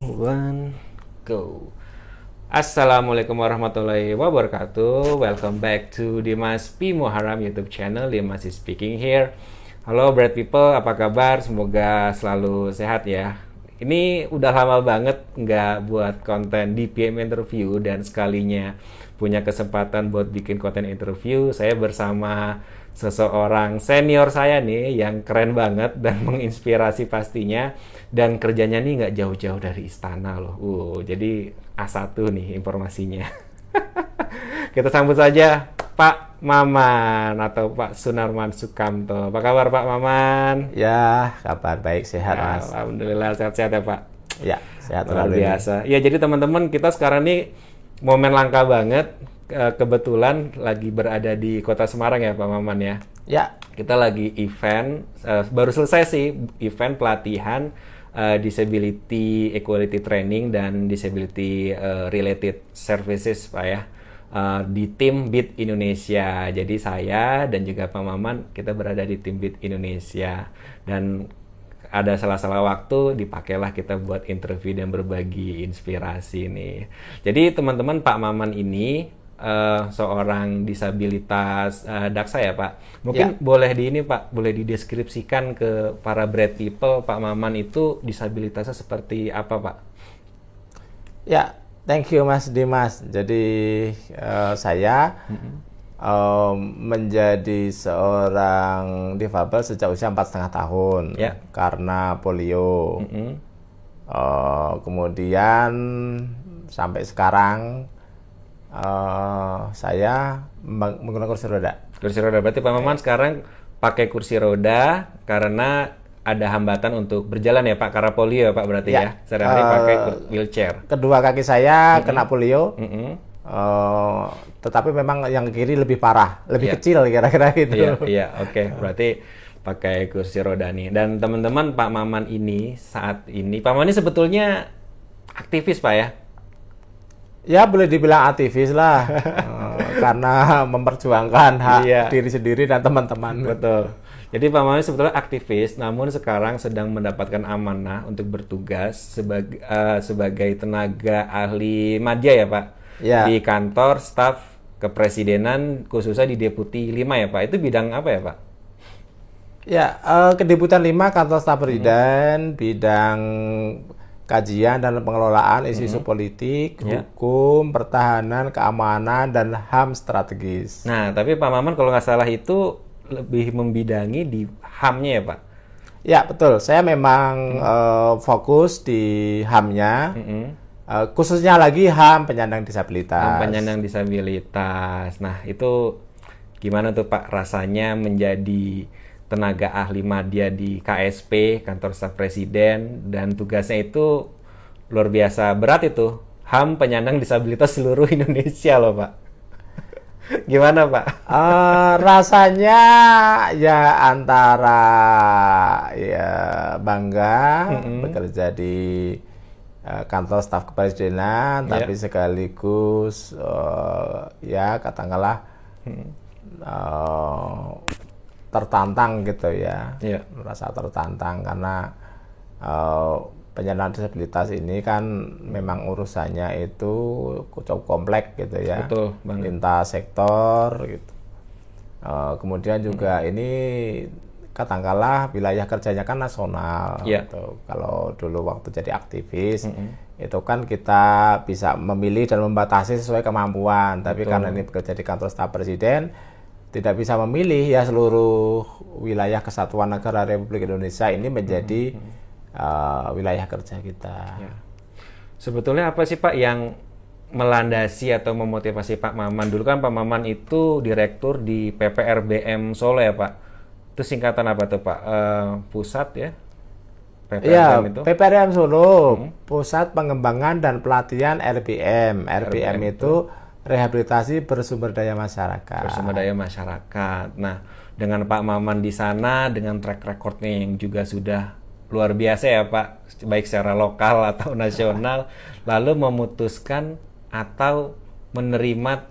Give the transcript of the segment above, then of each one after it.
One, go. Assalamualaikum warahmatullahi wabarakatuh. Welcome back to Dimas P. Muharam YouTube channel. Dimas is speaking here. Halo Bright People, apa kabar? Semoga selalu sehat ya. Ini udah lama banget nggak buat konten di PM interview dan sekalinya punya kesempatan buat bikin konten interview. Saya bersama seseorang senior saya nih yang keren banget dan menginspirasi pastinya dan kerjanya nih nggak jauh-jauh dari istana loh. Uh, jadi A1 nih informasinya. Kita sambut saja Pak Maman atau Pak Sunarman Sukamto. Apa kabar Pak Maman? Ya, kabar baik, sehat Ya, Mas. Alhamdulillah sehat-sehat ya Pak. Ya, sehat Luar selalu ini. biasa. Ya jadi teman-teman kita sekarang nih momen langka banget. Eh, Kebetulan lagi berada di kota Semarang ya Pak Maman ya. Ya, Kita lagi event, eh, baru selesai sih event pelatihan eh, disability equality training dan disability eh, related services Pak ya. Eh, di tim BIT Indonesia. Jadi saya dan juga Pak Maman kita berada di tim BIT Indonesia dan ada salah-salah waktu dipakailah kita buat interview dan berbagi inspirasi nih. Jadi teman-teman Pak Maman ini eh, seorang disabilitas eh, daksa ya Pak. Mungkin Ya. boleh di ini Pak, boleh dideskripsikan ke para bread people Pak Maman itu disabilitasnya seperti apa Pak? ya, thank you Mas Dimas. Jadi eh, saya em, menjadi seorang difabel sejak usia empat setengah tahun Ya. karena polio. Mm-mm. Eh, kemudian sampai sekarang eh, saya meng- menggunakan kursi roda. Kursi roda berarti Pak Maman sekarang pakai kursi roda karena ada hambatan untuk berjalan ya Pak karena polio ya Pak berarti ya. Ya. Sehari-hari Eh, pakai wheelchair. Kedua kaki saya kena polio. Mm-mm. Eh, tetapi memang yang kiri lebih parah, lebih Iya. kecil kira-kira gitu. Iya, iya, oke. Berarti pakai kursi roda nih. Dan teman-teman Pak Maman ini saat ini, Pak Maman ini sebetulnya aktivis Pak ya? Ya boleh dibilang aktivis lah, Eh, karena memperjuangkan hak Iya. diri sendiri dan teman-teman. Betul. Jadi Pak Maman ini sebetulnya aktivis, namun sekarang sedang mendapatkan amanah untuk bertugas sebagai eh, sebagai tenaga ahli media ya Pak? Ya. Di kantor staf kepresidenan khususnya di Deputi 5 ya Pak. Itu bidang apa ya Pak? Ya, eh, Kedeputan 5 Kantor Staf Presiden, bidang kajian dan pengelolaan isu-isu politik, Ya. hukum, pertahanan, keamanan, dan HAM strategis. Nah, tapi Pak Maman kalau nggak salah itu lebih membidangi di HAM-nya ya Pak? Ya, betul. Saya memang eh, fokus di HAM-nya, Mm-mm. eh, khususnya lagi HAM penyandang disabilitas. penyandang disabilitas. Nah, itu gimana tuh Pak rasanya menjadi tenaga ahli media di KSP, Kantor Staf Presiden, dan tugasnya itu luar biasa berat itu. HAM penyandang disabilitas seluruh Indonesia loh Pak. Gimana Pak? Eh, rasanya ya antara ya bangga bekerja di eh, kantor staf kepresidenan, Ya. tapi sekaligus eh, ya katakanlah eh, tertantang gitu ya, Iya. merasa tertantang karena eh, penyandang disabilitas ini kan memang urusannya itu cukup kompleks gitu ya Betul banget. lintas sektor gitu. Eh, kemudian juga Hmm. ini katakanlah wilayah kerjanya kan nasional Iya. gitu. Kalau dulu waktu jadi aktivis itu kan kita bisa memilih dan membatasi sesuai kemampuan. Tapi Betul. karena ini bekerja di kantor staf presiden tidak bisa memilih ya seluruh wilayah kesatuan negara Republik Indonesia ini menjadi eh, wilayah kerja kita. Ya. Sebetulnya apa sih Pak yang melandasi atau memotivasi Pak Maman? Dulu kan Pak Maman itu direktur di PPRBM Solo ya Pak. Itu singkatan apa tuh Pak? Eh, pusat ya? PPRBM itu? PPRM Solo, Pusat Pengembangan dan Pelatihan RBM. RBM itu Rehabilitasi Bersumber Daya Masyarakat. Bersumber daya masyarakat. Nah, dengan Pak Maman di sana, dengan track recordnya yang juga sudah luar biasa ya Pak, baik secara lokal atau nasional, lalu memutuskan atau menerima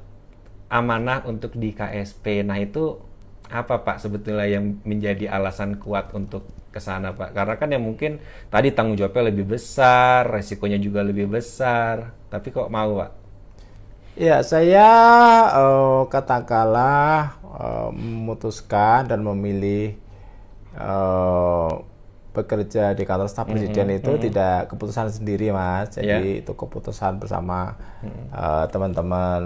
amanah untuk di KSP. Nah, itu apa Pak sebetulnya yang menjadi alasan kuat untuk ke sana Pak? Karena kan yang mungkin tadi tanggung jawabnya lebih besar, resikonya juga lebih besar, tapi kok mau Pak? Ya, saya uh, katakanlah uh, memutuskan dan memilih uh, bekerja di kantor staf presiden mm -hmm. itu mm -hmm. tidak keputusan sendiri mas jadi yeah. itu keputusan bersama mm -hmm. uh, teman-teman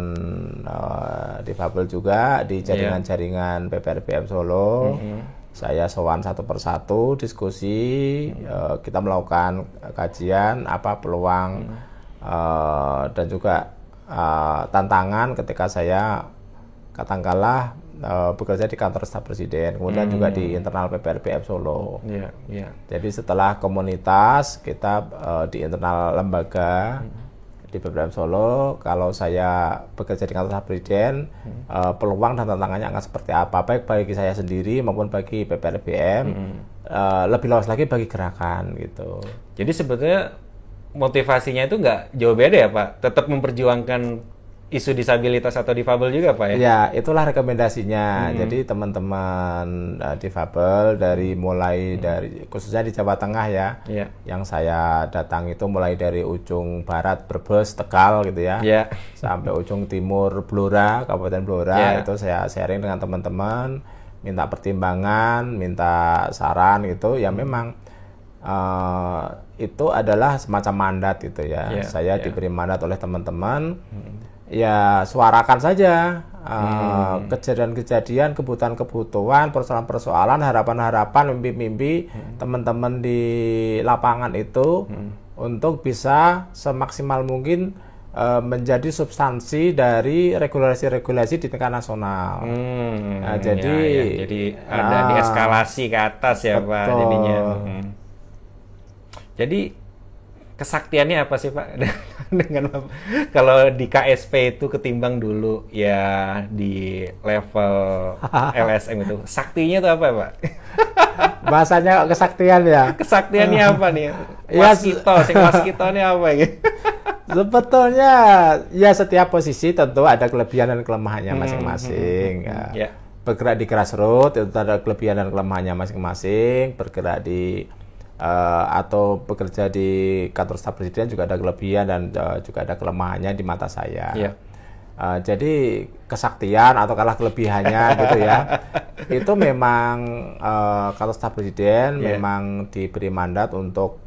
difabel juga di iya. jaringan-jaringan PPRBM Solo mm -hmm. saya sowan satu persatu diskusi mm -hmm. uh, kita melakukan kajian apa peluang mm -hmm. uh, dan juga uh, tantangan ketika saya katakanlah uh, bekerja di kantor staf presiden, kemudian hmm. juga di hmm. internal PPRBF Solo. Yeah, yeah. Jadi setelah komunitas kita uh, di internal lembaga hmm. di PPRBF Solo, kalau saya bekerja di kantor staf presiden, hmm. uh, peluang dan tantangannya akan seperti apa, baik bagi saya sendiri maupun bagi PPRBM, hmm. uh, lebih luas lagi bagi gerakan gitu. Jadi sebetulnya motivasinya itu nggak jauh beda ya Pak, tetap memperjuangkan isu disabilitas atau difabel juga Pak ya? Ya, itulah rekomendasinya. Hmm. Jadi teman-teman uh, difabel dari mulai hmm. dari khususnya di Jawa Tengah ya, yeah. yang saya datang itu mulai dari ujung barat Brebes, Tegal gitu ya, yeah. sampai ujung timur Blora, Kabupaten Blora yeah. itu saya sharing dengan teman-teman, minta pertimbangan, minta saran gitu. Ya hmm. memang uh, itu adalah semacam mandat gitu ya. Yeah. Saya yeah. diberi mandat oleh teman-teman. Hmm ya suarakan saja uh, hmm. kejadian-kejadian, kebutuhan-kebutuhan, persoalan-persoalan, harapan-harapan, mimpi-mimpi hmm. teman-teman di lapangan itu hmm. untuk bisa semaksimal mungkin uh, menjadi substansi dari regulasi-regulasi di tingkat nasional. Hmm, nah, jadi, ya, ya. jadi ada uh, di eskalasi ke atas ya betul. pak jadinya. Hmm. Jadi kesaktiannya apa sih Pak dengan kalau di KSP itu ketimbang dulu ya di level LSM itu saktinya itu apa Pak? Bahasanya kesaktian ya. Kesaktiannya apa nih? Waskito, ya, sing waskito ini apa ya? Sebetulnya ya setiap posisi tentu ada kelebihan dan kelemahannya hmm, masing-masing. Hmm, hmm, hmm, hmm. ya. Bergerak di grassroots itu ada kelebihan dan kelemahannya masing-masing. Bergerak di uh, atau bekerja di kantor staf presiden juga ada kelebihan dan uh, juga ada kelemahannya di mata saya. Yeah. Uh, jadi kesaktian atau kalah kelebihannya gitu ya, itu memang uh, kantor staf presiden yeah. memang diberi mandat untuk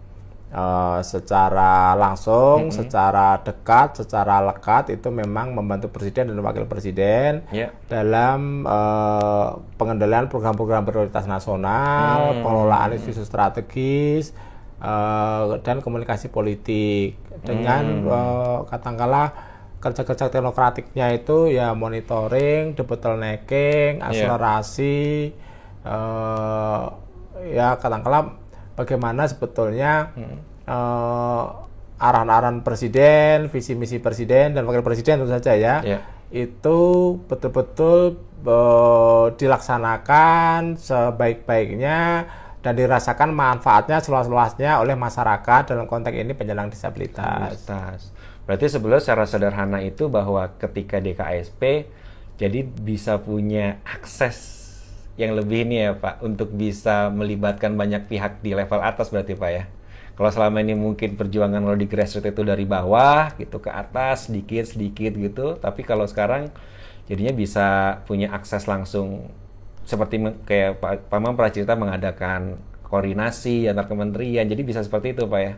uh, secara langsung, mm -hmm. secara dekat, secara lekat itu memang membantu presiden dan wakil presiden yeah. dalam uh, pengendalian program-program prioritas nasional, mm -hmm. pengelolaan isu-isu strategis uh, dan komunikasi politik dengan mm -hmm. uh, katakanlah kerja-kerja teknokratiknya itu ya monitoring, debottlenecking, iya. akselerasi, yeah. uh, ya katakanlah bagaimana sebetulnya hmm. uh, arahan-arahan presiden, visi misi presiden dan wakil presiden tentu saja ya, yeah. itu betul-betul uh, dilaksanakan sebaik-baiknya dan dirasakan manfaatnya seluas-luasnya oleh masyarakat dalam konteks ini penyandang disabilitas. Berarti sebelum secara sederhana itu bahwa ketika DKSP jadi bisa punya akses yang lebih ini ya Pak untuk bisa melibatkan banyak pihak di level atas berarti Pak ya. Kalau selama ini mungkin perjuangan lo di grassroots itu dari bawah gitu ke atas sedikit sedikit gitu, tapi kalau sekarang jadinya bisa punya akses langsung seperti kayak Pak Pamam pernah cerita mengadakan koordinasi antar kementerian, jadi bisa seperti itu Pak ya.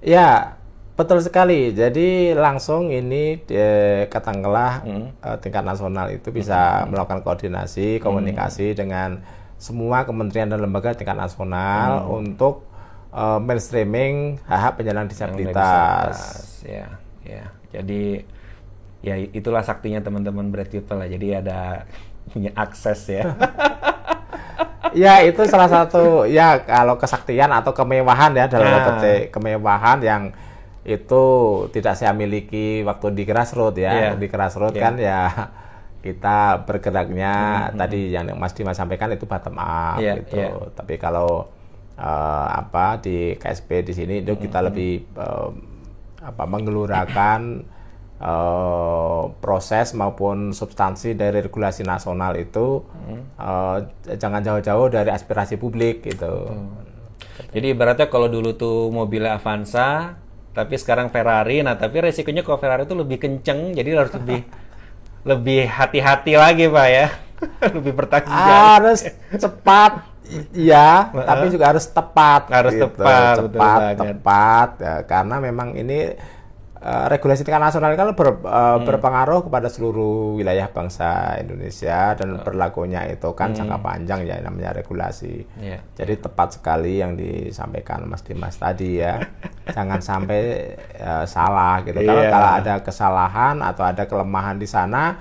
Ya, Betul sekali. Jadi langsung ini eh, katakanlah hmm. eh, tingkat nasional itu bisa hmm. melakukan koordinasi, komunikasi hmm. dengan semua kementerian dan lembaga tingkat nasional hmm. untuk eh, mainstreaming hak-hak penyandang disabilitas. Ya, ya. Jadi ya itulah saktinya teman-teman Bread People lah. Jadi ada punya akses ya. ya itu salah satu ya kalau kesaktian atau kemewahan ya dalam nah. kemewahan yang itu tidak saya miliki waktu di grassroots ya. Yeah. Di grassroots yeah. kan ya kita bergeraknya mm -hmm. tadi yang Mas Dimas sampaikan itu bottom up yeah, gitu. Yeah. Tapi kalau uh, apa di KSP di sini itu kita mm -hmm. lebih uh, apa menggelurakan eh, proses maupun substansi dari regulasi nasional itu eh, jangan jauh-jauh dari aspirasi publik gitu. Jadi ibaratnya kalau dulu tuh mobilnya Avanza, tapi sekarang Ferrari, nah tapi resikonya kalau Ferrari itu lebih kenceng, jadi harus lebih lebih hati-hati lagi pak ya, lebih bertanggung jawab. Harus cepat, iya, tapi juga harus tepat. Harus gitu. tepat, betul cepat, tepat. Ya, karena memang ini eh, regulasi tingkat nasional kan ber- eh, Hmm. berpengaruh kepada seluruh wilayah bangsa Indonesia dan berlakunya itu kan Hmm. jangka panjang ya namanya regulasi. Iya. Jadi tepat sekali yang disampaikan Mas Dimas tadi ya. Jangan sampai eh, salah gitu. Kalau Iya. kalau ada kesalahan atau ada kelemahan di sana,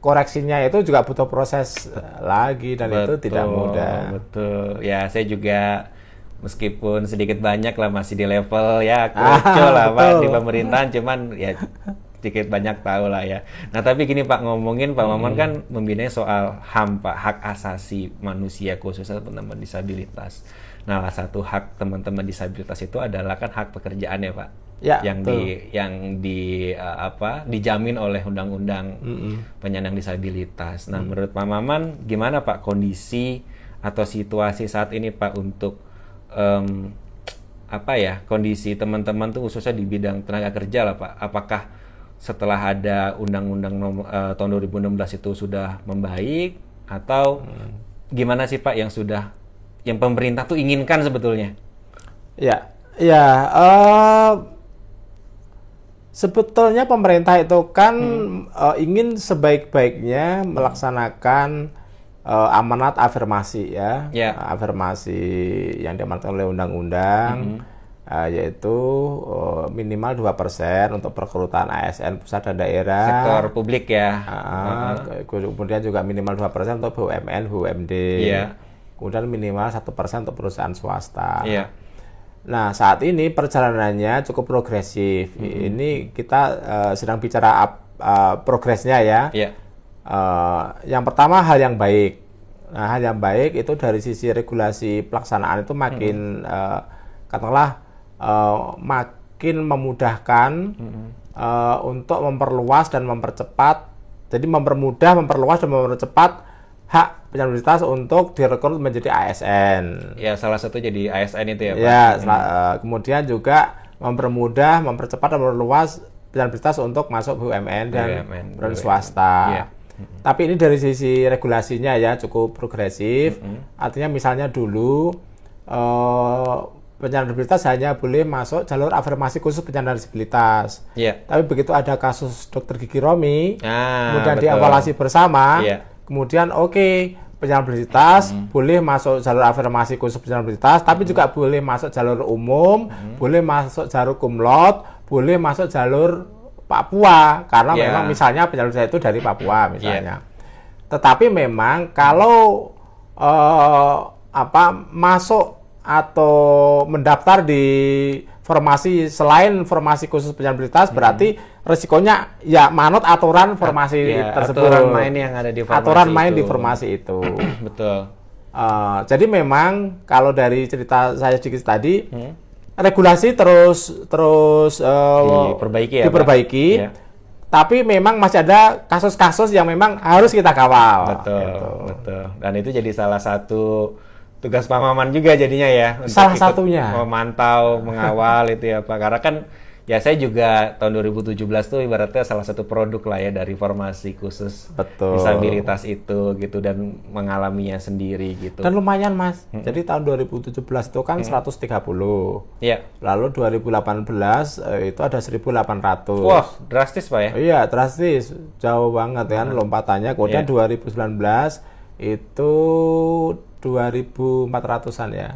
koreksinya itu juga butuh proses lagi dan itu tidak mudah. Betul. Ya, saya juga meskipun sedikit banyak lah masih di level ya krucil lah Pak Ah, di pemerintahan cuman ya sedikit banyak tahu lah ya. Nah, tapi gini Pak ngomongin Pak Maman Hmm. kan membina soal HAM Pak, hak asasi manusia khususnya teman-teman disabilitas. Nah, salah satu hak teman-teman disabilitas itu adalah kan hak pekerjaan ya Pak. Ya, yang betul. di yang di uh, apa dijamin oleh undang-undang penyandang disabilitas. Nah, menurut Pak Maman gimana Pak kondisi atau situasi saat ini Pak untuk em, apa ya kondisi teman-teman tuh khususnya di bidang tenaga kerja lah Pak. Apakah setelah ada undang-undang nomor eh, tahun 2016 itu sudah membaik atau gimana sih Pak yang sudah yang pemerintah tuh inginkan sebetulnya? Ya, ya. eh, sebetulnya pemerintah itu kan eh, ingin sebaik-baiknya melaksanakan eh, amanat afirmasi ya, Ya. afirmasi yang diamanatkan oleh undang-undang. eh, yaitu eh, minimal 2% untuk perekrutan ASN pusat dan daerah. Sektor publik ya. Ah, ke- kemudian juga minimal 2% untuk BUMN, BUMD. Iya. Kemudian minimal 1% untuk perusahaan swasta. Iya. Nah, saat ini perjalanannya cukup progresif. Ini kita eh, sedang bicara eh, progresnya ya. Iya. Eh, yang pertama hal yang baik. Nah, hal yang baik itu dari sisi regulasi pelaksanaan itu makin eh, katakanlah eh, makin memudahkan eh, untuk memperluas dan mempercepat. Jadi mempermudah, memperluas dan mempercepat hak penyandang untuk direkrut menjadi ASN. Ya salah satu jadi ASN itu ya Pak. Ya, eh, kemudian juga mempermudah, mempercepat dan memperluas disabilitas untuk masuk BUMN dan BUMN, BUMN. swasta. Tapi ini dari sisi regulasinya ya cukup progresif. Artinya misalnya dulu eh, penyandang disabilitas hanya boleh masuk jalur afirmasi khusus penyandang disabilitas. Iya. Tapi begitu ada kasus dokter gigi Romi, Ah, kemudian betul. dievaluasi bersama, Iya. kemudian oke penyandang disabilitas boleh masuk jalur afirmasi khusus penyandang disabilitas, tapi juga boleh masuk jalur umum, boleh masuk jalur kumlot, boleh masuk jalur Papua karena Iya. memang misalnya penyandang disabilitas itu dari Papua misalnya. Tetapi memang kalau eh, apa masuk atau mendaftar di formasi selain formasi khusus penyandang berarti resikonya ya manut aturan formasi Ya, tersebut. aturan main yang ada di formasi Aturan main itu. di formasi itu. Betul. Eh, jadi memang kalau dari cerita saya sedikit tadi, Hmm. Regulasi terus terus eh, Diperbaiki ya, Pak? diperbaiki. Iya. Tapi memang masih ada kasus-kasus yang memang harus kita kawal. Betul, gitu. betul. Dan itu jadi salah satu tugas Pak Maman juga jadinya ya. Salah satunya. Memantau, mengawal itu ya Pak. Karena kan ya saya juga tahun 2017 tuh ibaratnya salah satu produk lah ya dari formasi khusus Betul. disabilitas itu gitu dan mengalaminya sendiri gitu. Dan lumayan mas. Jadi tahun 2017 itu kan 130. Iya. Lalu 2018 eh, itu ada 1800. Wah, drastis Pak ya. Iya, drastis. Jauh banget kan lompatannya. Kemudian Iya. 2019 itu 2400-an ya.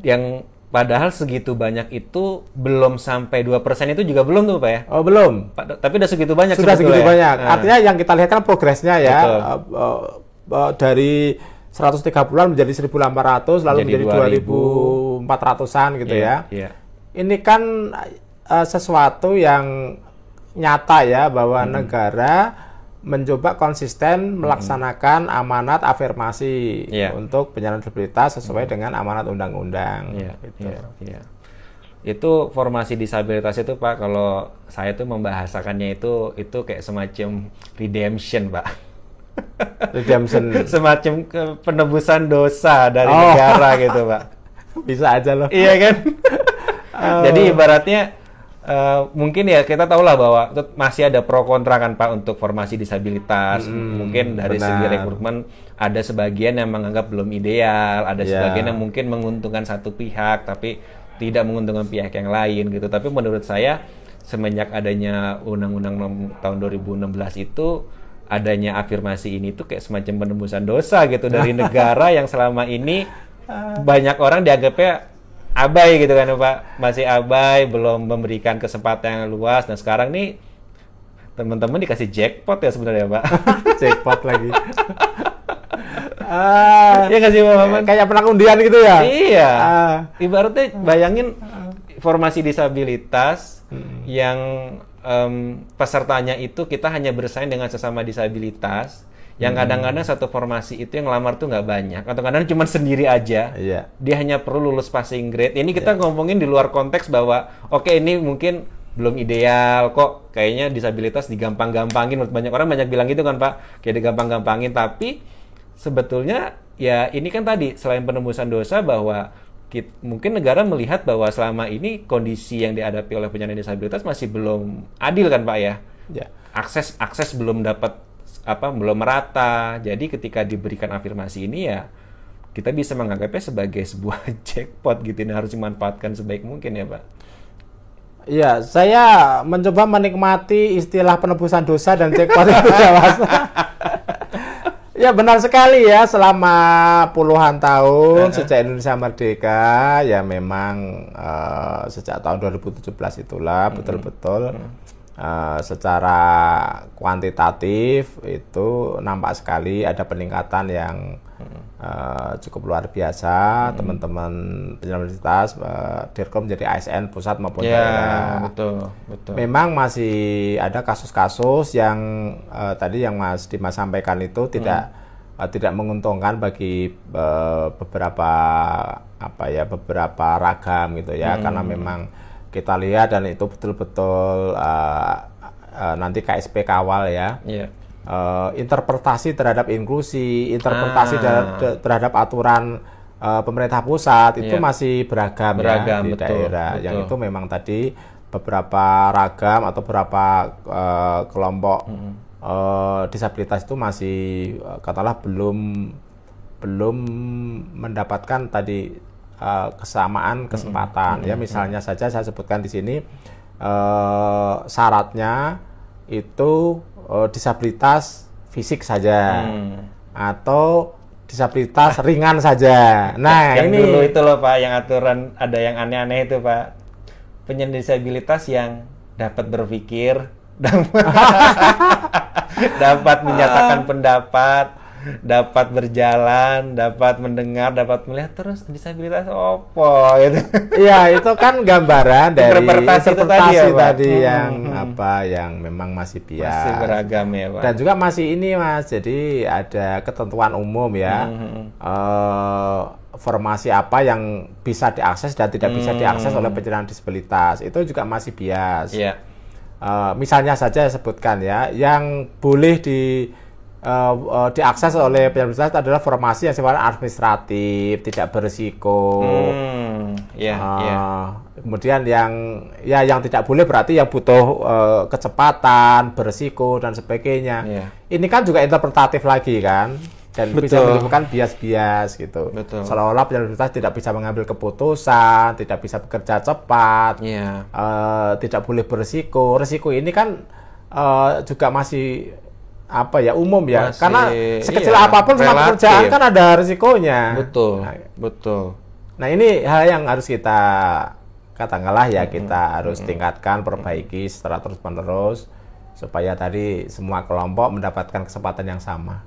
Yang padahal segitu banyak itu belum sampai 2% itu juga belum tuh Pak ya. Oh, belum. Pak, tapi udah segitu banyak Sudah segitu ya? banyak. Nah. Artinya yang kita lihat kan progresnya ya. Betul. Eh, eh, eh, dari 130-an menjadi 1800 lalu Menjadi menjadi 2400-an gitu Iya, ya. Iya. Ini kan eh, sesuatu yang nyata ya bahwa Hmm. negara mencoba konsisten melaksanakan amanat afirmasi Iya. untuk penyandang disabilitas sesuai dengan amanat undang-undang. Iya, gitu. iya, iya. itu formasi disabilitas itu Pak kalau saya tuh membahasakannya itu itu kayak semacam redemption Pak. Redemption. semacam penebusan dosa dari Oh. negara gitu Pak. Bisa aja loh. iya kan? Jadi ibaratnya eh, mungkin ya kita tahu lah bahwa masih ada pro kontra kan Pak untuk formasi disabilitas. mungkin dari segi benar. rekrutmen ada sebagian yang menganggap belum ideal, ada Ya. sebagian yang mungkin menguntungkan satu pihak tapi tidak menguntungkan pihak yang lain gitu. Tapi menurut saya semenjak adanya Undang-Undang tahun 2016 itu adanya afirmasi ini tuh kayak semacam penembusan dosa gitu dari negara yang selama ini banyak orang dianggapnya abai gitu kan Pak masih abai belum memberikan kesempatan yang luas dan sekarang nih teman-teman dikasih jackpot ya sebenarnya Pak Jackpot lagi. ah, Iya nggak sih Pak Maman? kayak menang undian gitu ya? Iya. Ah. Ibaratnya bayangin formasi disabilitas yang em, pesertanya itu kita hanya bersaing dengan sesama disabilitas. Yang kadang-kadang satu formasi itu yang lamar tuh nggak banyak, atau kadang cuma sendiri aja. Iya. Dia hanya perlu lulus passing grade. Ini kita ngomongin di luar konteks bahwa oke ini mungkin belum ideal kok. Kayaknya disabilitas digampang-gampangin. Menurut Banyak orang banyak bilang gitu kan Pak, kayak digampang-gampangin. Tapi sebetulnya ya ini kan tadi selain penembusan dosa bahwa kit- mungkin negara melihat bahwa selama ini kondisi yang dihadapi oleh penyandang disabilitas masih belum adil kan Pak ya Ya. akses akses belum dapat apa belum merata. Jadi ketika diberikan afirmasi ini ya kita bisa menganggapnya sebagai sebuah jackpot gitu. Ini harus dimanfaatkan sebaik mungkin ya Pak. Iya, saya mencoba menikmati istilah penebusan dosa dan jackpot itu ya, Mas. ya benar sekali ya, selama puluhan tahun sejak Indonesia merdeka, ya memang eh, sejak tahun 2017 itulah betul-betul eh, secara kuantitatif itu nampak sekali ada peningkatan yang eh, cukup luar biasa. Teman-teman penyandang disabilitas eh, Dirkom menjadi ASN pusat maupun daerah. ya betul betul. Memang masih ada kasus-kasus yang eh, tadi yang Mas Dimas sampaikan itu tidak eh, tidak menguntungkan bagi eh, beberapa apa ya beberapa ragam gitu ya. Karena memang kita lihat dan itu betul-betul eh, eh, nanti KSP kawal ya Iya. eh, interpretasi terhadap inklusi, interpretasi Ah. terhadap, terhadap aturan eh, pemerintah pusat itu Iya. masih beragam, Beragam, ya di betul, daerah. Yang betul. itu memang tadi beberapa ragam atau beberapa eh, kelompok eh, disabilitas itu masih katakanlah belum belum mendapatkan tadi eh, kesamaan kesempatan. Ya misalnya saja saya sebutkan di sini eh, syaratnya itu eh, disabilitas fisik saja Hmm. atau disabilitas ringan saja. Nah yang ini dulu itu loh Pak yang aturan ada yang aneh-aneh itu Pak. Penyandang disabilitas yang dapat berpikir dapat dapat menyatakan pendapat dapat berjalan dapat mendengar dapat melihat terus disabilitas opo gitu. Ya itu kan gambaran dari Interpretasi itu tadi interpretasi ya, tadi Hmm, yang hmm, apa yang memang masih bias masih beragam ya Pak? Dan juga masih ini mas, jadi ada ketentuan umum ya, Hmm, eh, formasi apa yang bisa diakses dan tidak bisa diakses oleh penyandang disabilitas. Itu juga masih bias. Iya. Eh, misalnya saja sebutkan ya, yang boleh di eh, eh, diakses oleh disabilitas adalah formasi yang sifatnya administratif, tidak berisiko. hmm, iya Ah, iya Kemudian yang ya yang tidak boleh berarti yang butuh eh, kecepatan, berisiko dan sebagainya. Iya. Ini kan juga interpretatif lagi kan dan bisa Betul. menimbulkan bias-bias gitu. Betul. Seolah-olah disabilitas tidak bisa mengambil keputusan, tidak bisa bekerja cepat, iya eh, tidak boleh berisiko. Risiko ini kan eh, juga masih apa ya umum ya, Masih, karena sekecil iya, apa pun relatif. pekerjaan kan ada risikonya. betul Nah, betul Nah ini hal yang harus kita katakanlah ya kita harus tingkatkan, perbaiki secara terus menerus supaya tadi semua kelompok mendapatkan kesempatan yang sama.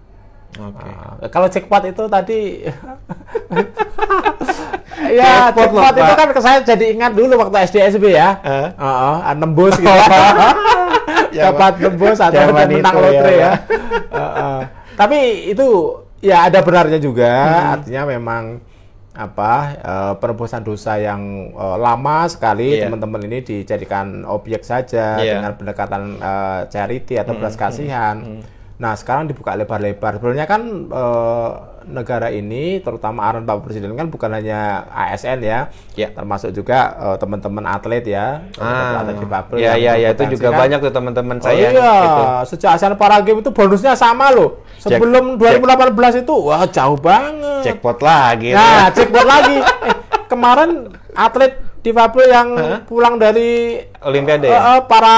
oke Nah, kalau jackpot itu tadi ya Jackpot itu Pak. kan saya jadi ingat dulu waktu SD SB ya. Eh? Heeh, ah, nembus gitu. Dapat nembus atau menang ya, lotre ya. Pak. Heeh. Tapi itu ya ada benarnya juga, Hmm. artinya memang apa eh, penebusan dosa yang eh, lama sekali Iya. teman-teman ini dijadikan objek saja Iya. dengan pendekatan eh, charity atau belas kasihan. Nah sekarang dibuka lebar-lebar. Sebenarnya kan eh, negara ini, terutama arahan Pak Presiden kan bukan hanya ASN ya, Ya. termasuk juga eh, teman-teman atlet ya, Ah, atlet difabel ya ya ya itu juga kan. banyak tuh teman-teman Oh saya iya, gitu. sejak ASEAN Para Games itu bonusnya sama loh. Sebelum 2018 itu, wah jauh banget. Jackpot lagi. Nah, jackpot lagi. Eh, kemarin atlet difabel yang pulang dari Olimpiade ya? eh, para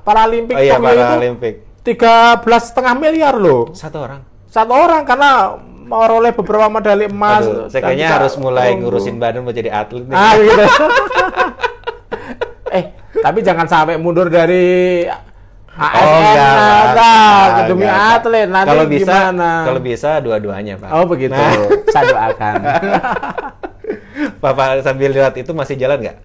Paralimpik Oh iya Tokyo itu tiga belas setengah miliar loh. Satu orang. Satu orang karena meroleh beberapa medali emas. Aduh, saya kayaknya harus mulai perunggu. ngurusin badan buat jadi atlet nih. Ah gitu. eh, tapi jangan sampai mundur dari ASN Oh, enggak, nah, enggak, demi enggak. atlet nanti kalau bisa, gimana? kalau bisa dua-duanya pak. Oh begitu, Nah, saya doakan. Bapak sambil lihat itu masih jalan nggak?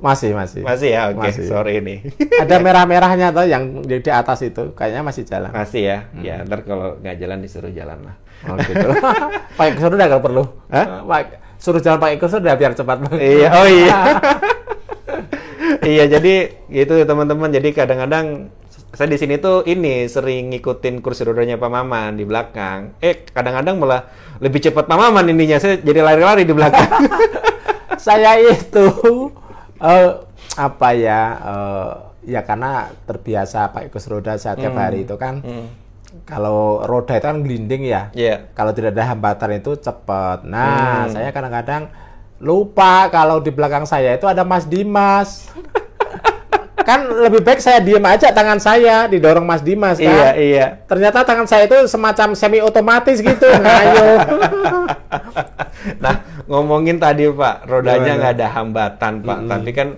masih masih. Masih ya, oke. Masih. Sorry nih. Ada merah-merahnya tuh yang di, di atas itu, kayaknya masih jalan. masih ya. Hmm. Ya, ntar kalau nggak jalan disuruh jalan lah. Oh gitu. pakai kursi roda kalau perlu. Hah? Pak, suruh jalan pakai kursi roda biar cepat. iya, oh iya. iya, jadi gitu ya teman-teman. Jadi kadang-kadang saya di sini tuh ini sering ngikutin kursi rodanya Pak Maman di belakang. Eh, kadang-kadang malah lebih cepat Pak Maman ininya. Saya jadi lari-lari di belakang. saya itu eh, apa ya eh, ya karena terbiasa pakai kursi roda setiap Hmm. hari itu kan kalau roda itu kan gelinding ya. Iya. kalau tidak ada hambatan itu cepat. Nah Hmm. saya kadang-kadang lupa kalau di belakang saya itu ada Mas Dimas. Kan lebih baik saya diem aja tangan saya didorong Mas Dimas kan? Iya, iya. ternyata tangan saya itu semacam semi otomatis gitu ngayo Nah, ngomongin tadi Pak, rodanya nggak ada hambatan Pak, tapi kan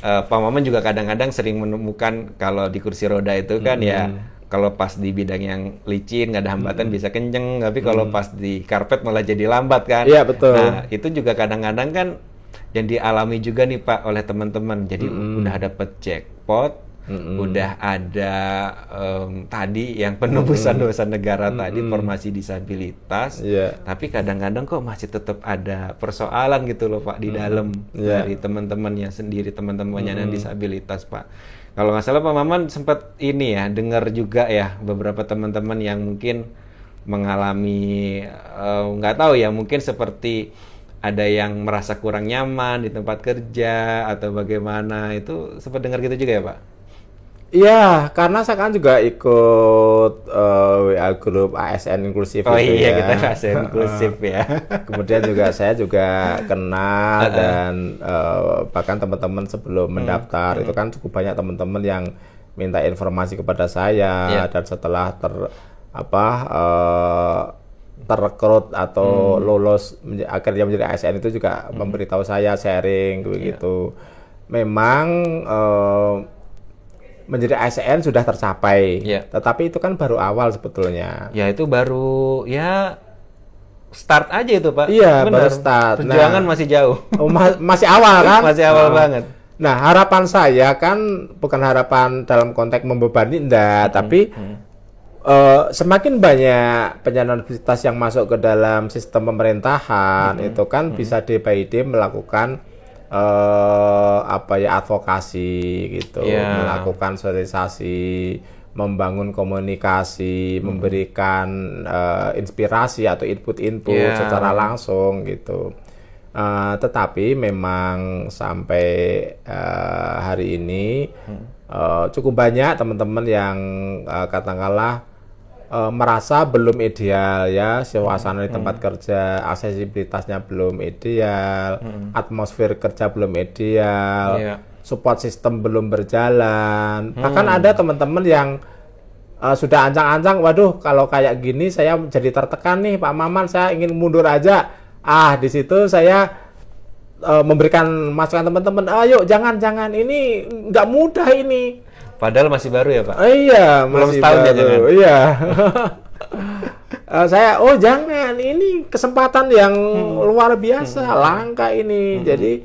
eh, Pak Maman juga kadang-kadang sering menemukan kalau di kursi roda itu kan ya kalau pas di bidang yang licin nggak ada hambatan bisa kenceng, tapi kalau pas di karpet malah jadi lambat kan. Iya, betul. Nah, itu juga kadang-kadang kan yang dialami juga nih Pak oleh teman-teman. Jadi udah dapet jackpot, udah ada em, tadi yang penebusan dosa negara tadi, formasi disabilitas. Iya. Tapi kadang-kadang kok masih tetap ada persoalan gitu loh Pak di dalam Iya. dari teman-temannya sendiri, teman-temannya yang disabilitas Pak. Kalau nggak salah Pak Maman sempat ini ya dengar juga ya beberapa teman-teman yang mungkin mengalami eh, nggak tahu ya mungkin seperti ada yang merasa kurang nyaman di tempat kerja atau bagaimana itu sempat dengar gitu juga ya Pak? Iya, karena saya kan juga ikut eh, WA grup ASN inklusif Oh iya ya. kita kasih inklusif ya. Kemudian juga saya juga kenal dan eh, bahkan teman-teman sebelum Hmm. mendaftar itu kan cukup banyak teman-teman yang minta informasi kepada saya Iya. dan setelah ter apa eh, terrekrut atau Hmm. lolos menja- akhirnya menjadi ASN itu juga memberitahu saya sharing Iya. begitu. Memang eh, menjadi ASN sudah tercapai, Iya. tetapi itu kan baru awal sebetulnya. Ya itu baru ya start aja itu Pak. Iya, Benar. baru start. Perjuangan Nah. masih jauh. Oh, ma- masih awal kan? Masih awal Oh. banget. Nah, harapan saya kan bukan harapan dalam konteks membebani enggak, tapi eh, semakin banyak penyandang disabilitas yang masuk ke dalam sistem pemerintahan itu kan bisa day by melakukan eh, apa ya advokasi gitu, Iya. melakukan sosialisasi, membangun komunikasi, Hmm. memberikan eh, inspirasi atau input-input Iya. secara langsung gitu. Eh, tetapi memang sampai eh, hari ini eh, cukup banyak teman-teman yang eh, katakanlah eh, merasa belum ideal ya suasana di tempat kerja, aksesibilitasnya belum ideal, atmosfer kerja belum ideal, Iya. support system belum berjalan. Bahkan ada teman-teman yang eh, sudah ancang-ancang, waduh kalau kayak gini saya jadi tertekan nih Pak Maman, saya ingin mundur aja. Ah, di situ saya eh, memberikan masukan teman-teman, ayo jangan jangan ini nggak mudah ini. Padahal masih baru ya Pak. Oh, iya, Belum masih setahun ya, baru. jangan? Iya. Eh, saya oh jangan ini kesempatan yang Hmm. luar biasa langka ini jadi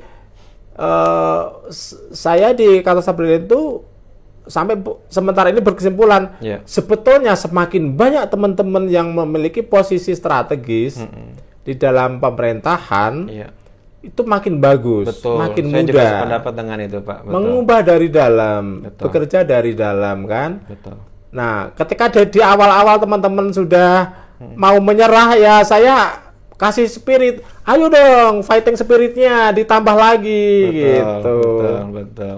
eh, s- saya di kata Sabrina itu sampai sementara ini berkesimpulan Iya. sebetulnya semakin banyak teman-teman yang memiliki posisi strategis Hmm. di dalam pemerintahan Iya. Itu makin bagus, Betul. makin Saya juga mudah. sependapat dengan itu, Pak. Betul. Mengubah dari dalam, Betul. bekerja dari dalam kan. Betul. Nah, ketika di, di awal-awal teman-teman sudah Hmm. mau menyerah ya saya kasih spirit, ayo dong fighting spiritnya ditambah lagi gitu. Betul, betul.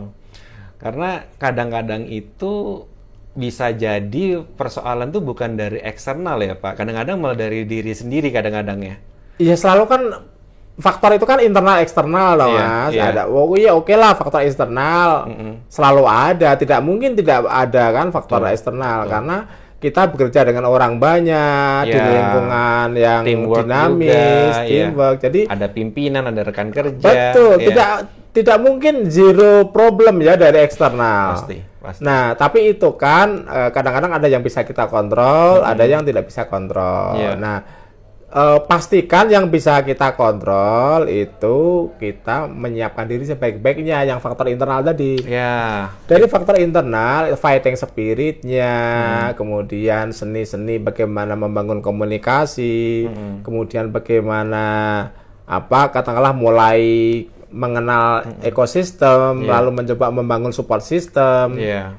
Karena kadang-kadang itu bisa jadi persoalan tuh bukan dari eksternal ya, Pak. Kadang-kadang malah dari diri sendiri kadang-kadang ya. Iya selalu kan faktor itu kan internal eksternal loh Iya, mas. iya. Ada, oh iya oke lah faktor eksternal selalu ada. Tidak mungkin tidak ada kan faktor eksternal karena kita bekerja dengan orang banyak di Iya. lingkungan yang Teamwork dinamis, juga, iya. teamwork. Jadi Ada pimpinan, ada rekan kerja. betul ya. tidak tidak mungkin zero problem ya dari eksternal. Pasti, pasti. Nah, tapi itu kan eh, kadang-kadang ada yang bisa kita kontrol, ada yang tidak bisa kontrol. Iya. Nah, eh, pastikan yang bisa kita kontrol itu kita menyiapkan diri sebaik-baiknya yang faktor internal tadi. Ya, Dari faktor internal, fighting spiritnya, Hmm. kemudian seni-seni bagaimana membangun komunikasi, Hmm. kemudian bagaimana apa katakanlah mulai mengenal Hmm. ekosistem, Iya. lalu mencoba membangun support system. ya.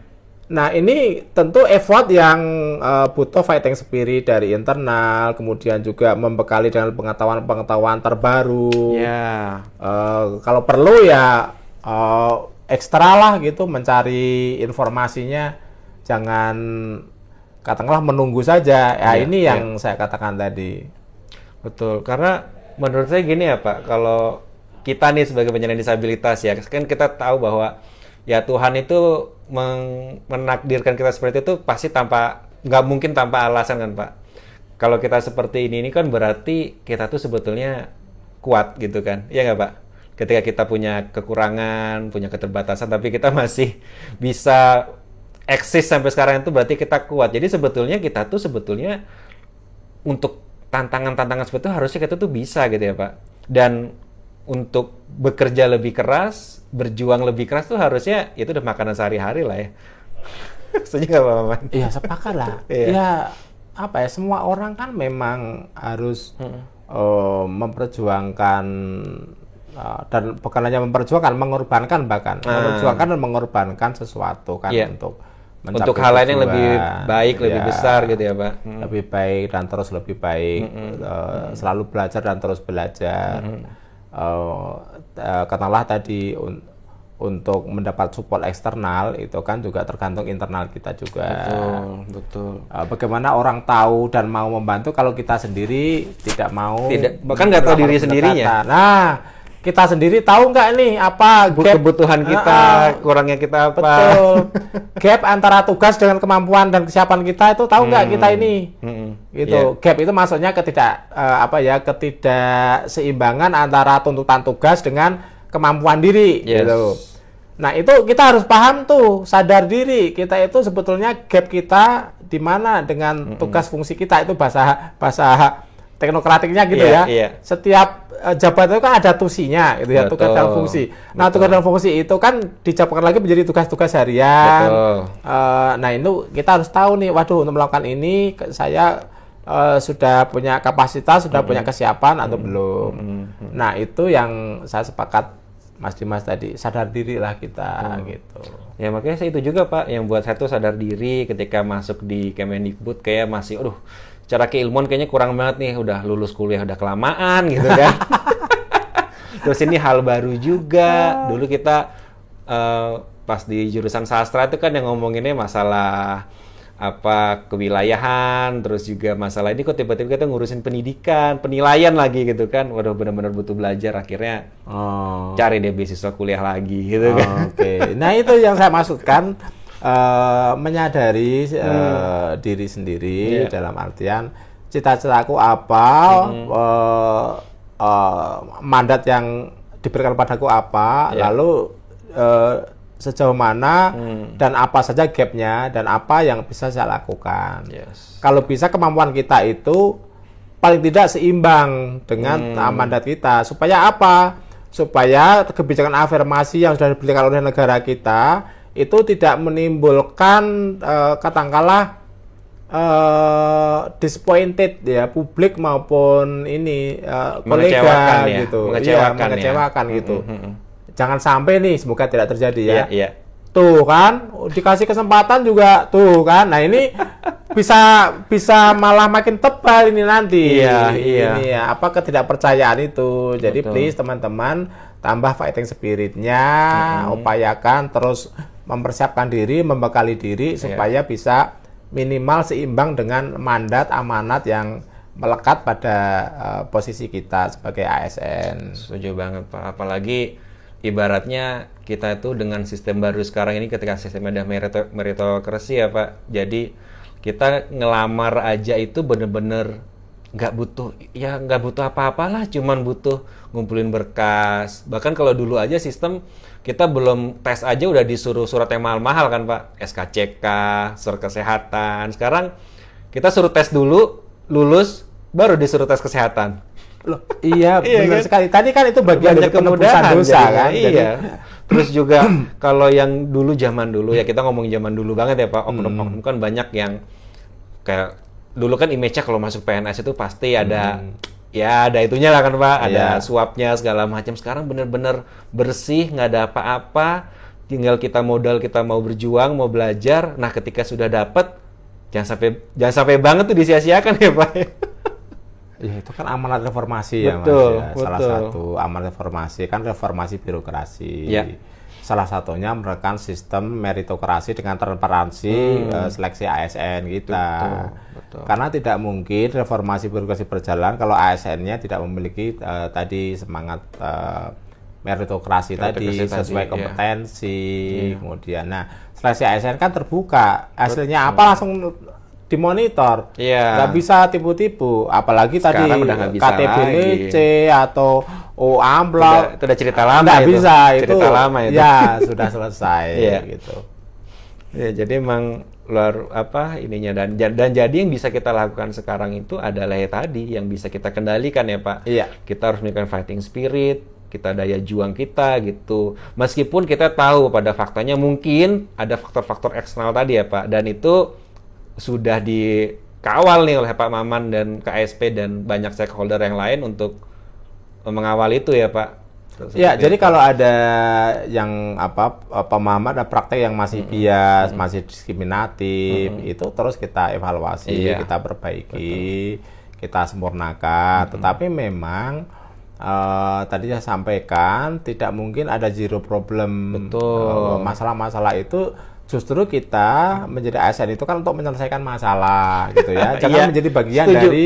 Nah, ini tentu effort yang eh, butuh fighting spirit dari internal, kemudian juga membekali dengan pengetahuan-pengetahuan terbaru. Ya, Eh, kalau perlu ya eh, ekstra lah gitu mencari informasinya, jangan katakanlah menunggu saja. Ya Iya, ini iya. yang saya katakan tadi. betul. Karena menurut saya gini ya, Pak, kalau kita nih sebagai penyandang disabilitas ya, kan kita tahu bahwa ya Tuhan itu meng- menakdirkan kita seperti itu pasti tanpa nggak mungkin tanpa alasan kan, Pak. Kalau kita seperti ini ini kan berarti kita tuh sebetulnya kuat gitu kan. Iya nggak, Pak? Ketika kita punya kekurangan, punya keterbatasan tapi kita masih bisa eksis sampai sekarang itu berarti kita kuat. Jadi sebetulnya kita tuh sebetulnya untuk tantangan-tantangan seperti itu harusnya kita tuh bisa gitu ya Pak. Dan untuk bekerja lebih keras, berjuang lebih keras tuh harusnya itu udah makanan sehari-hari lah ya. Setuju nggak Pak Maman? Iya sepakat lah. Iya. Ya apa ya semua orang kan memang harus Hmm. eh, memperjuangkan eh, dan bukan hanya memperjuangkan, mengorbankan bahkan memperjuangkan dan mengorbankan sesuatu kan Ah. Iya. untuk Untuk hal lain yang lebih baik, lebih Iya. besar gitu ya Pak. Hmm. lebih baik dan terus lebih baik Eh, selalu belajar dan terus belajar Eh, eh, katakanlah tadi un- untuk mendapat support eksternal itu kan juga tergantung internal kita juga Betul, betul. Eh, bagaimana orang tahu dan mau membantu kalau kita sendiri tidak mau Tidak- bahkan nggak tahu diri sendirinya. nah kita sendiri tahu nggak nih apa gap Kebutuhan kita, Ah, ah. kurangnya kita apa? Betul. Gap antara tugas dengan kemampuan dan kesiapan kita itu tahu nggak kita ini? Mm-mm. Gitu. Gap itu maksudnya ketidak eh, apa ya ketidakseimbangan antara tuntutan tugas dengan kemampuan diri Yes. gitu. Nah, itu kita harus paham tuh, sadar diri. Kita itu sebetulnya gap kita di mana dengan tugas fungsi kita itu bahasa bahasa teknokratiknya gitu Iya, ya. iya. Setiap eh, jabatan itu kan ada tusinya gitu ya, tugas dan fungsi. Nah, betul. tugas dan fungsi itu kan dicampurkan lagi menjadi tugas-tugas harian. Betul. Eh, nah, itu kita harus tahu nih, waduh untuk melakukan ini saya eh, sudah punya kapasitas, sudah punya kesiapan atau belum. Nah, itu yang saya sepakat Mas Dimas tadi, sadar diri lah kita gitu. Ya makanya saya itu juga Pak yang buat saya tuh sadar diri ketika masuk di Kemendikbud kayak masih aduh cara keilmuan kayaknya kurang banget nih udah lulus kuliah udah kelamaan gitu kan. Terus ini hal baru juga. Dulu kita eh, pas di jurusan sastra itu kan yang ngomonginnya masalah apa kewilayahan, terus juga masalah ini kok tiba-tiba kita ngurusin pendidikan, penilaian lagi gitu kan. Waduh benar-benar butuh belajar akhirnya Oh. cari deh beasiswa kuliah lagi gitu kan. Oke, nah itu yang saya maksudkan eh, menyadari eh, diri sendiri Iya. dalam artian cita-citaku apa, eh, eh, mandat yang diberikan padaku apa, Iya. lalu eh, sejauh mana Hmm. dan apa saja gapnya dan apa yang bisa saya lakukan. Yes. Kalau bisa kemampuan kita itu paling tidak seimbang dengan Hmm. uh, mandat kita. Supaya apa? Supaya kebijakan afirmasi yang sudah diberikan oleh negara kita itu tidak menimbulkan uh, katakanlah eh disappointed ya publik maupun ini eh, Mengecewakan kolega ya, gitu mengecewakan Iya, ya. mengecewakan gitu Mm, mm, mm. jangan sampai nih semoga tidak terjadi ya Iya, iya. tuh kan dikasih kesempatan juga tuh kan nah ini bisa bisa malah makin tebal ini nanti Iya, iya. ini ya apa ketidakpercayaan itu jadi Betul. please teman-teman tambah fighting spiritnya upayakan terus mempersiapkan diri membekali diri Iya. supaya bisa minimal seimbang dengan mandat amanat yang melekat pada eh, posisi kita sebagai ASN Setuju banget Pak. Apalagi ibaratnya kita itu dengan sistem baru sekarang ini ketika sistemnya udah merito meritokrasi ya Pak. Jadi kita ngelamar aja itu bener-bener nggak butuh ya nggak butuh apa-apalah cuman butuh ngumpulin berkas bahkan kalau dulu aja sistem kita belum tes aja udah disuruh surat yang mahal-mahal kan pak SKCK surat kesehatan sekarang kita suruh tes dulu lulus baru disuruh tes kesehatan Loh, iya, Iya benar kan? sekali. Tadi kan itu bagian dari banyak kemudahan dosa jadinya. kan. Jadi- Iya. Terus juga kalau yang dulu zaman dulu ya kita ngomong zaman dulu banget ya Pak. Hmm. Oknum-oknum kan banyak yang kayak dulu kan image-nya kalau masuk PNS itu pasti ada ya ada itunya lah kan Pak, ada. Iya. suapnya segala macam. Sekarang bener-bener bersih, nggak ada apa-apa. Tinggal kita modal kita mau berjuang, mau belajar. Nah, ketika sudah dapat jangan sampai jangan sampai banget tuh disia-siakan ya Pak. Ya, itu kan amanat reformasi ya, Betul, Mas. Ya. Salah betul. satu amanat reformasi kan reformasi birokrasi. Ya. Salah satunya merupakan sistem meritokrasi dengan transparansi eh, seleksi ASN kita. Hmm. Betul, betul. Karena tidak mungkin reformasi birokrasi berjalan kalau ASN-nya tidak memiliki eh, tadi semangat eh, meritokrasi tadi Meritokrasi tadi, sesuai iya. kompetensi. Kemudian, nah seleksi ASN kan terbuka. Hasilnya apa langsung dimonitor. Iya. Nggak bisa tipu-tipu, apalagi tadi Sekarang udah bisa KTP lagi. Atau O Udah- amplop. itu udah cerita lama Nggak itu. bisa itu. Cerita lama itu. Ya, sudah selesai Iya. gitu. Ya, jadi emang luar apa ininya dan dan jadi yang bisa kita lakukan sekarang itu adalah ya tadi yang bisa kita kendalikan ya Pak. Iya. Kita harus menunjukkan fighting spirit, kita daya juang kita gitu. Meskipun kita tahu pada faktanya mungkin ada faktor-faktor eksternal tadi ya Pak dan itu sudah dikawal nih oleh Pak Maman dan KSP dan banyak stakeholder yang lain untuk mengawal itu ya Pak. Ya, Seperti jadi itu. kalau ada yang apa pemahaman dan praktek yang masih bias, masih diskriminatif, itu terus kita evaluasi, Iya. kita perbaiki, kita sempurnakan. Tetapi memang eh, tadi saya sampaikan tidak mungkin ada zero problem. Betul. Eh, Masalah-masalah itu justru kita menjadi ASN itu kan untuk menyelesaikan masalah gitu ya. Jangan Iya, menjadi bagian setuju. dari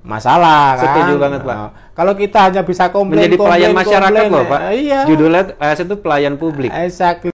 masalah kan. Setuju banget, Pak. Eh, kalau kita hanya bisa komplain menjadi pelayan komplain, masyarakat komplain, loh Pak. eh, Iya. Judulnya ASN itu pelayan publik. Exactly.